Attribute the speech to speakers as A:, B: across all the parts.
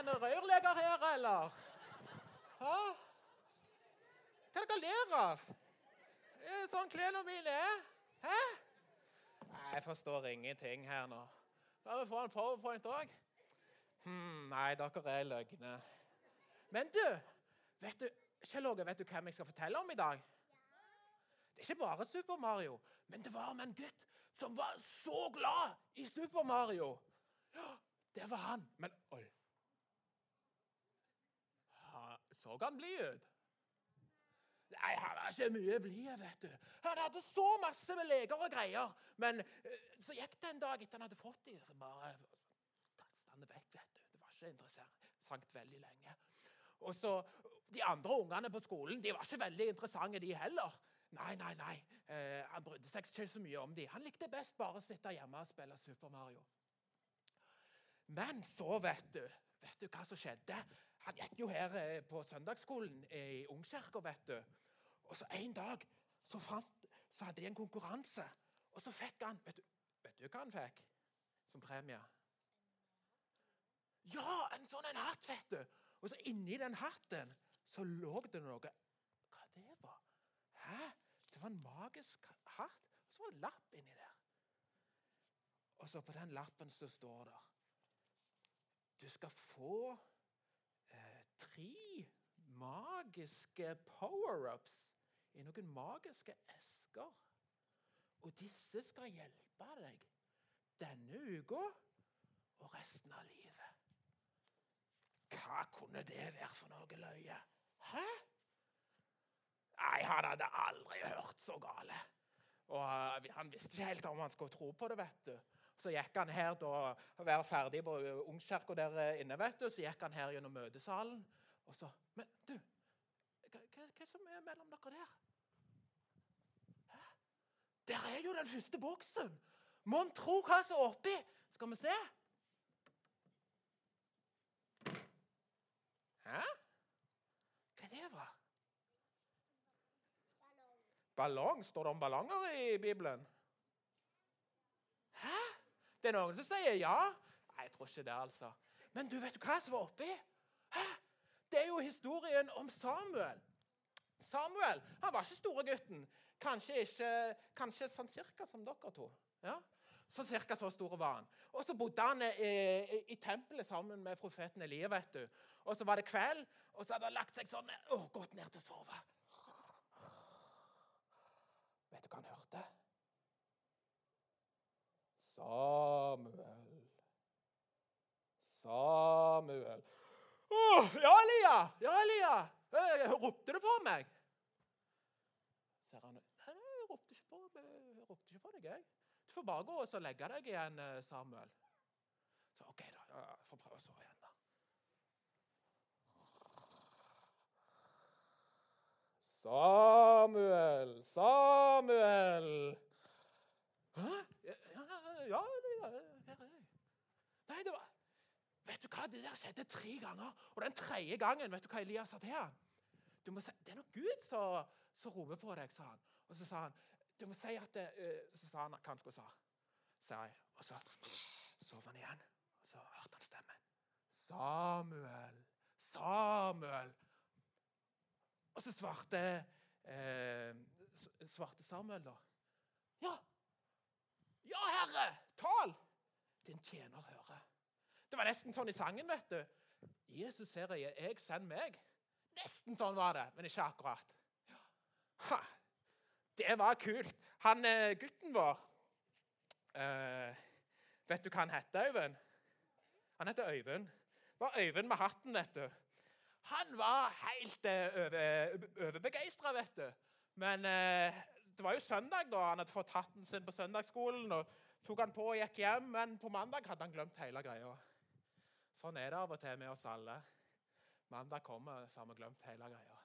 A: en rørlegger her, eller? Hæ? Hva er det dere ler av? Er det sånn klærne mine er? Hæ? Nei, jeg forstår ingenting her nå. Bare få en powerpoint òg. Hmm, nei, dere er løgne. Men du, vet du, Kjell Åge, vet du hvem jeg skal fortelle om i dag? Det er ikke bare Super Mario, men det var om en gutt som var så glad i Super Mario. Ja, det var han. Men oi ha, Så han blid ut? Nei, han var ikke mye blid, vet du. Han hadde så masse med leger og greier. Men eh, så gikk det en dag etter han hadde fått dem, så bare kastet han det vekk. vet du. Det var ikke interessant veldig lenge. Og så, De andre ungene på skolen de var ikke veldig interessante, de heller. Nei, nei, nei. Eh, han brydde seg ikke så mye om dem. Han likte best bare å sitte hjemme og spille Super Mario. Men så, vet du, vet du hva som skjedde? Han gikk jo her eh, på søndagsskolen i Ungkirka, vet du. Og så en dag så, fant, så hadde de en konkurranse, og så fikk han vet du, vet du hva han fikk som premie? Ja, en sånn en hatt, vet du. Og så inni den hatten så lå det noe Hva det var? Hæ? Det var en magisk hatt. Og så var det en lapp inni der. Og så på den lappen så står det Du skal få tre magiske power-ups i noen magiske esker. Og disse skal hjelpe deg denne uka og resten av livet. Hva kunne det være for noe løye? Hæ? Nei, han hadde aldri hørt så gale. Og uh, Han visste ikke helt om han skulle tro på det. vet du. Så gikk han her da, å være ferdig på Ungkirka der eh, inne. vet du, Så gikk han her gjennom møtesalen. Og så Men du, hva, hva som er mellom dere der? Hæ? Der er jo den første boksen! Mon tro hva som er oppi! Skal vi se? Hæ? Hva er det var? Ballong? Står det om ballonger i Bibelen? Hæ? Det er noen som sier ja. Nei, jeg tror ikke det, altså. Men du, vet du hva som var oppi? Jo historien om Samuel. Samuel han var ikke store gutten. Kanskje, ikke, kanskje sånn cirka som dere to. Ja? Så cirka så stor var han. Og så bodde han i, i, i tempelet sammen med profeten Elie. vet du. Og så var det kveld, og så hadde han lagt seg sånn og gått ned til å sove. Vet du hva han hørte? Samuel. Samuel. Oh, ja, Elia! Ja, Elia! Jeg, ropte du på meg? Ser han, Nei, jeg ropte ikke på, jeg ropte ikke på deg. jeg. Du får bare gå og legge deg igjen, eh, Samuel. Så OK, da. Jeg får prøve å sove igjen, da. Samuel, Samuel Hæ? Ja, ja, ja, ja, er ja. Nei, det var Vet du hva? Det der skjedde tre ganger. Og den tredje gangen, vet du hva Elias sa til han? Du må si, det er nok Gud som roper på deg, sa han. Og så sa han du må si at det, uh, Så sa han hva han skulle sa. Sa jeg. Og så sov han igjen. Og så hørte han stemmen. Samuel, Samuel. Og så svarte, eh, svarte Samuel, da. Ja. Ja, Herre, tal! Din tjener hører. Det var nesten sånn i sangen, vet du. Jesus ser jeg, jeg send meg. Nesten sånn var det, men ikke akkurat. Ha, det var kult. Han eh, gutten vår uh, Vet du hva han heter, Øyvind? Han heter Øyvind. Det var Øyvind med hatten, vet du. Han var helt uh, vet du. Men uh, det var jo søndag da han hadde fått hatten sin på søndagsskolen. og tok han på og gikk hjem, Men på mandag hadde han glemt hele greia. Sånn er det av og til med oss alle. Mandag kommer, så har vi glemt hele greia.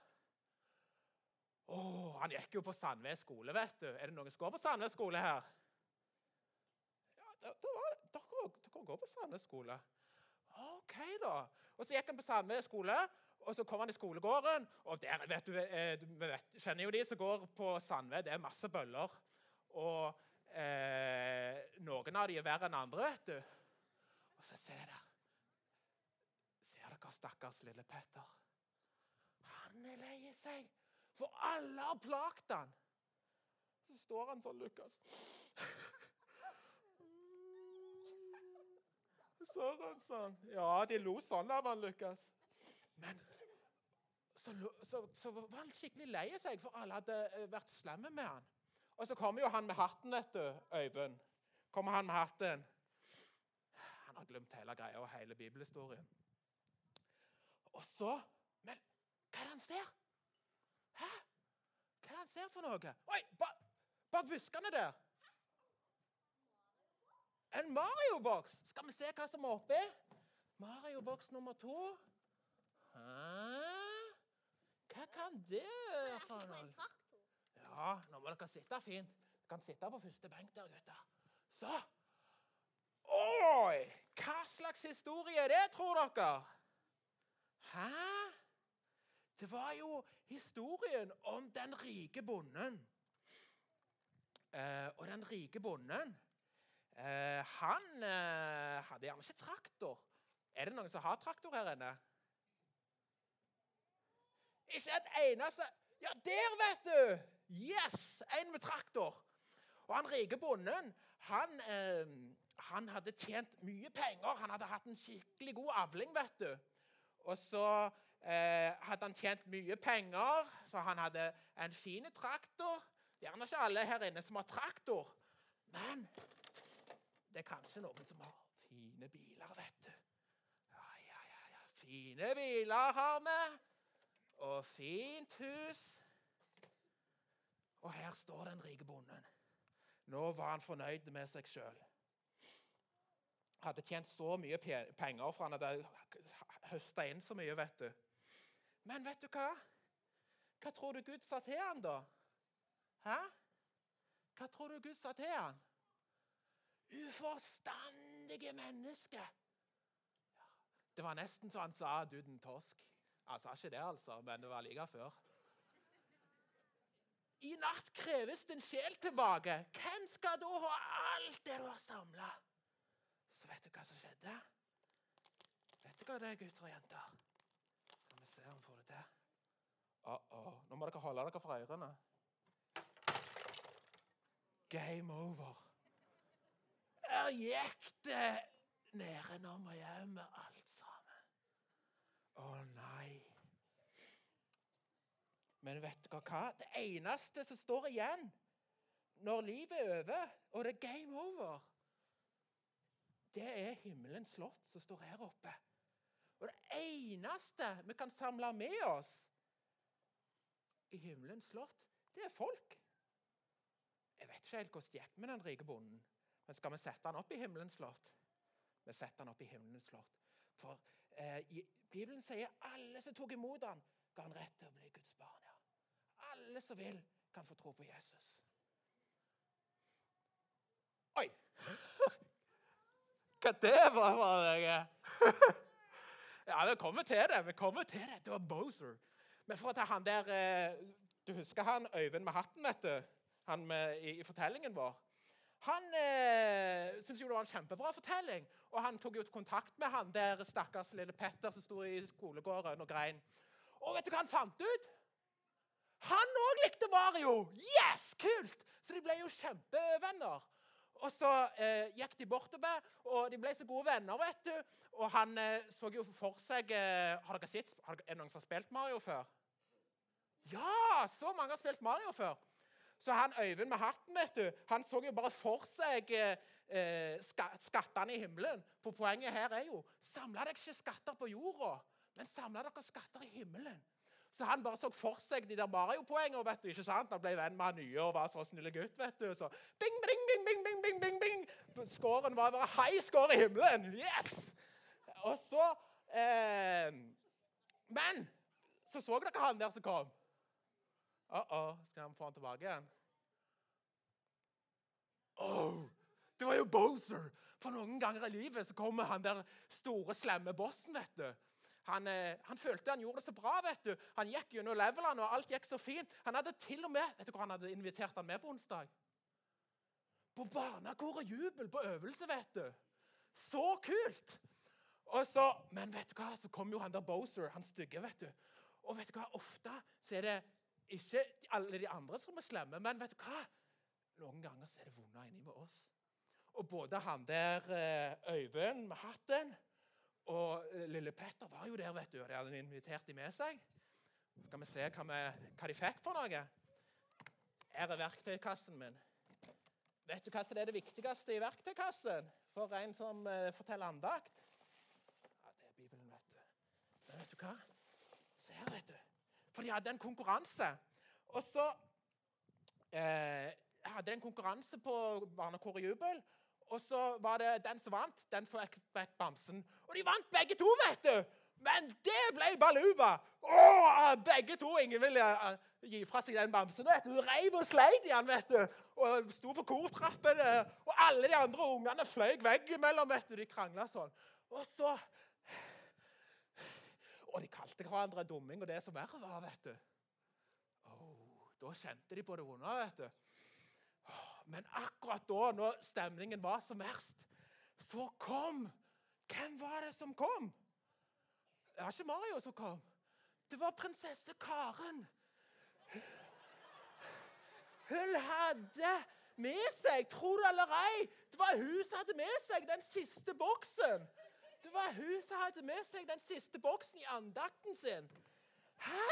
A: Oh, han gikk jo på Sandve skole, vet du. Er det noen som går på Sandve skole her? Ja, da, da var det. Dere, dere går på Sandve skole. OK, da. Og så gikk han på Sandve skole, og så kom han i skolegården. Og der, vet du, vi vet, kjenner jo de som går på Sandve. Det er masse bøller. Og eh, noen av de er verre enn andre, vet du. Og så ser jeg der stakkars lille Petter. Han er lei seg, for alle har plagt han. Så står han sånn, Lukas. Så står han sånn. Ja, de lo sånn av han, Lukas. Men så, så, så, var han skikkelig lei seg, for alle hadde eh, vært slemme med han. Og så kommer jo han med hatten, vet du, Øyvind. Kommer han med hatten. Han har glemt hele greia og hele bibelhistorien. Og så Men hva er det han ser? Hæ? Hva er det han ser for noe? Oi, bak, bak buskene der! En Mario-boks! Skal vi se hva som er oppi? Mario-boks nummer to. Hæ? Hva kan det være for noe? Ja, nå må dere sitte fint. Dere kan sitte på første benk der, gutter. Så. Oi! Hva slags historie er det, tror dere? Hæ? Det var jo historien om den rike bonden. Eh, og den rike bonden eh, Han eh, hadde gjerne ikke traktor. Er det noen som har traktor her inne? Ikke en eneste Ja, der, vet du! Yes! En med traktor. Og han rike bonden, han, eh, han hadde tjent mye penger. Han hadde hatt en skikkelig god avling, vet du. Og så eh, hadde han tjent mye penger, så han hadde en fin traktor. Gjerne ikke alle her inne som har traktor, men det er kanskje noen som har fine biler, vet du. Ja, ja, ja, ja. Fine biler har vi, og fint hus. Og her står den rike bonden. Nå var han fornøyd med seg sjøl hadde tjent så mye penger, for han hadde høsta inn så mye. vet du. Men vet du hva? Hva tror du Gud sa til han da? Hæ? Hva tror du Gud sa til han? Uforstandige menneske. Ja, det var nesten så han sa 'du den torsk'. Han sa ikke det, altså, men det var like før. I natt kreves din sjel tilbake. Hvem skal da ha alt det du har samla? Så vet du hva som skjedde? Vet deg, er, gutter og jenter? Skal vi se om vi får det til. Uh -oh. Nå må dere holde dere for ørene. Game over. Her gikk det nedenom og hjem med alt sammen. Å nei. Men vet dere hva? Det eneste som står igjen når livet er over, og det er game over, det er himmelens slott som står her oppe. Og det eneste vi kan samle med oss i himmelens slott, det er folk. Jeg vet ikke helt hvordan det gikk med den rike bonden, men skal vi sette han opp i himmelens slott? Vi setter han opp i himmelens slott. For eh, Bibelen sier alle som tok imot han, ga han rett til å bli Guds barn. Ja. Alle som vil, kan få tro på Jesus. Oi! Hva det var for noe? Ja, vi kommer til det. vi kommer til det. Det var Boser. Men for å ta han der eh, Du husker han Øyvind med hatten, vet du? Han med, i, i, fortellingen vår. Han eh, syntes jo det var en kjempebra fortelling. Og han tok jo kontakt med han der stakkars lille Petter som sto i skolegården og grein. Og vet du hva han fant ut? Han òg likte Mario! Yes, kult! Så de ble jo kjempevenner. Og så eh, gikk de bortover, og de ble så gode venner. vet du. Og han eh, så jo for seg eh, Har dere sett, har dere, Er det noen som har spilt Mario før? Ja! Så mange har spilt Mario før. Så han Øyvind med hatten vet du, han så jo bare for seg eh, eh skattene i himmelen. For poenget her er jo samla deg ikke skatter på jorda, men samla dere skatter i himmelen. Så han bare så for seg de der Mario-poengene. vet du, ikke sant? Han ble venn med han nye og var så snill gutt. vet du. Så bing, bing, bing, bing, bing, bing, bing, bing. Skåren var bare high score i himmelen. Yes! Og så eh, Men så så dere han der som kom. Uh-oh, skal han få han tilbake igjen? Oh, det var jo Bozer! For noen ganger i livet så kommer han der store, slemme bossen. vet du. Han, eh, han, følte han gjorde det så bra. vet du. Han gikk gjennom levelene, og alt gikk så fint. Han hadde til og med, vet du hvor han hadde invitert han med på onsdag? På barnekor og jubel på øvelse, vet du. Så kult! Og så, men vet du hva, så kom jo han der Boser, han stygge. vet du. Og vet du hva, ofte så er det ikke alle de andre som er slemme, men vet du hva? Noen ganger så er det vonde inni med oss. Og både han der eh, Øyvind med hatten og eh, lille Petter var jo der, vet du. og De hadde invitert dem med seg. Skal vi se hva, vi, hva de fikk for noe. Her er verktøykassen min. Vet du hva som er det viktigste i verktøykassen for en som uh, forteller andakt? Ja, Det er Bibelen, vet du. Men vet du hva? Se her, vet du. For de hadde en konkurranse. Og så eh, hadde de en konkurranse på Barnekoret Jubel. Og så var det den som vant, den fikk bamsen. Og de vant begge to, vet du! Men det ble baluba! Åh, begge to ingen ville uh, gi fra seg den bamsen. vet du. Hun reiv og sleit i den, vet du. Og sto på kortrappene. Og alle de andre ungene fløy veggimellom. vet du. De krangla sånn. Og så Og de kalte hverandre dumming og det som verre var, vet du. Oh, da kjente de på det vonde, vet du. Men akkurat da, når stemningen var som verst, så kom Hvem var det som kom? Det var ikke Mario som kom. Det var prinsesse Karen. Hun hadde med seg, tro det eller ei, det var hun som hadde med seg den siste boksen. Det var hun som hadde med seg den siste boksen i andakten sin. Hæ?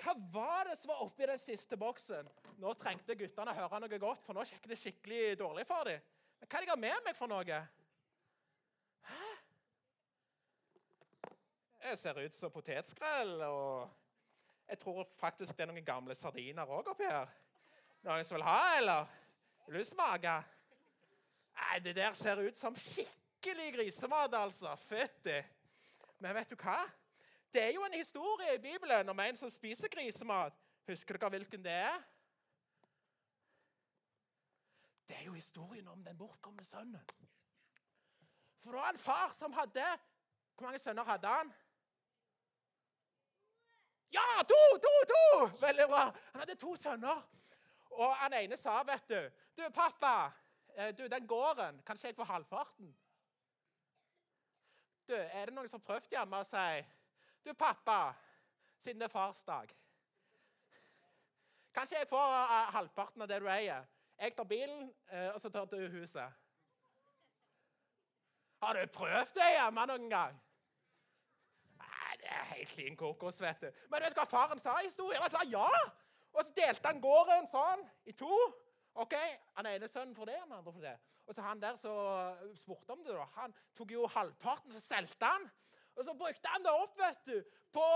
A: Hva var det som var oppi den siste boksen? Nå trengte guttene å høre noe godt, for nå gikk det skikkelig dårlig for dem. Men hva er det jeg har med meg for noe? Hæ? Jeg ser ut som potetskrell, og jeg tror faktisk det er noen gamle sardiner òg oppi her. Noen som vil ha, eller? Vil du smake? Nei, det der ser ut som skikkelig grisemat, altså. Fytti. Men vet du hva? Det er jo en historie i Bibelen om en som spiser grisemat. Husker dere hvilken det er? Det er jo historien om den bortkomne sønnen. For det var en far som hadde Hvor mange sønner hadde han? Ja, to! To! to! Veldig bra. Han hadde to sønner. Og han ene sa, vet du Du, pappa, eh, du, den gården, kan ikke jeg få halvparten? Du, Er det noen som har prøvd hjemme å si du, pappa, siden det er farsdag Kanskje jeg få uh, halvparten av det du eier? Jeg tar bilen, uh, og så tar du huset. Har du prøvd det hjemme noen gang? Nei, det er helt klin kokos, vet du. Men vet du hva faren sa i historien? Han sa ja! Og så delte han gården sånn i to. Ok, Han ene sønnen for det, han andre for det. Og så han der som spurte om det, da, han tok jo halvparten, så solgte han. Og så brukte han det opp vet du, på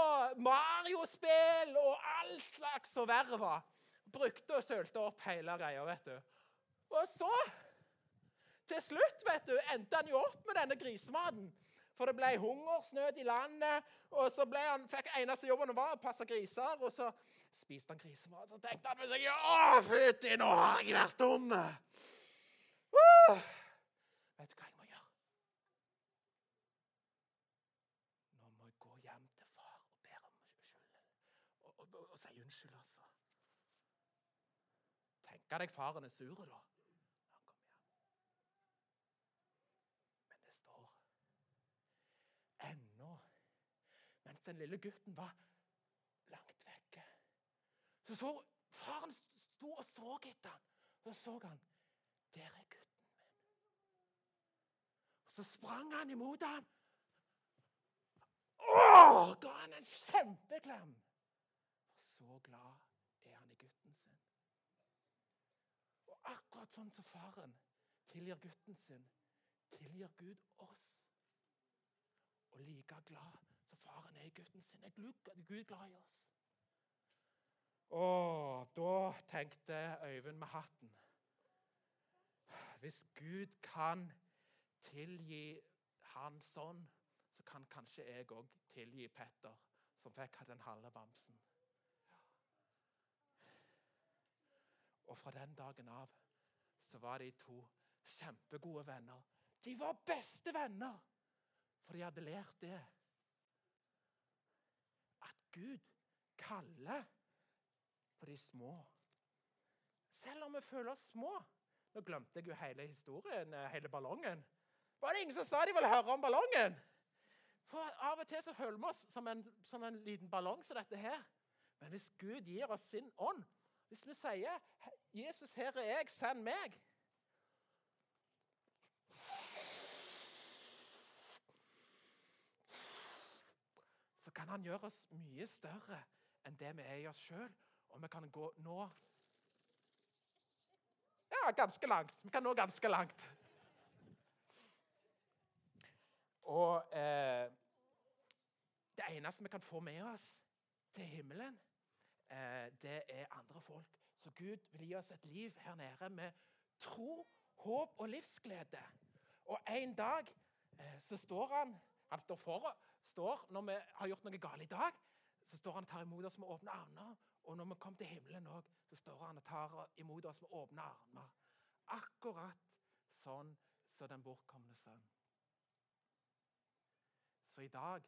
A: Mario-spill og all slags og verre. Brukte og sølte opp hele greia. vet du. Og så, til slutt, vet du, endte han jo opp med denne grisematen. For det ble hungersnød i landet, og så ble han, fikk eneste jobben var å passe griser. Og så spiste han grisemat. Så tenkte han seg Å, fytti, nå har jeg vært dum! Uh! Vet du hva jeg må gjøre? Nå må jeg gå hjem til far og be om unnskyld. Og, og, og, og si unnskyld, altså. Tenk deg faren er sur da. Han kom hjem. Men det står ennå Mens den lille gutten var langt vekke, så så faren sto og så etter ham. Så så han Der er gutten min. Og Så sprang han imot ham. Åh, ga han en kjempeklem! Så glad er han i gutten sin. Og akkurat sånn som faren tilgir gutten sin, tilgir Gud oss. Og like glad som faren er i gutten sin, er Gud glad i oss. Og da tenkte Øyvind med hatten Hvis Gud kan tilgi han sånn, så kan kanskje jeg òg tilgi Petter, som fikk den halve bamsen. Og fra den dagen av så var de to kjempegode venner. De var beste venner, for de hadde lært det. At Gud kaller på de små. Selv om vi føler oss små. Nå glemte jeg jo hele historien, hele ballongen. Var det ingen som sa de ville høre om ballongen? For Av og til så føler vi oss som en, som en liten ballong som dette her. Men hvis Gud gir oss sin ånd, hvis vi sier 'Jesus, her er jeg, send meg' Så kan han gjøre oss mye større enn det vi er i oss sjøl. Og vi kan gå nå Ja, ganske langt. Vi kan nå ganske langt. Og eh, det eneste vi kan få med oss til himmelen, eh, det er andre folk. Så Gud vil gi oss et liv her nede med tro, håp og livsglede. Og en dag eh, så står han Han står for står, Når vi har gjort noe galt i dag, så står han og tar imot oss med åpne armer. Og når vi kommer til himmelen òg, så står han og tar imot oss med åpne armer. Akkurat sånn som den bortkomne sønn. Så i dag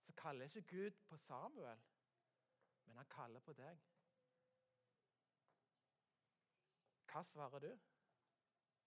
A: så kaller ikke Gud på Samuel, men han kaller på deg. Hva svarer du?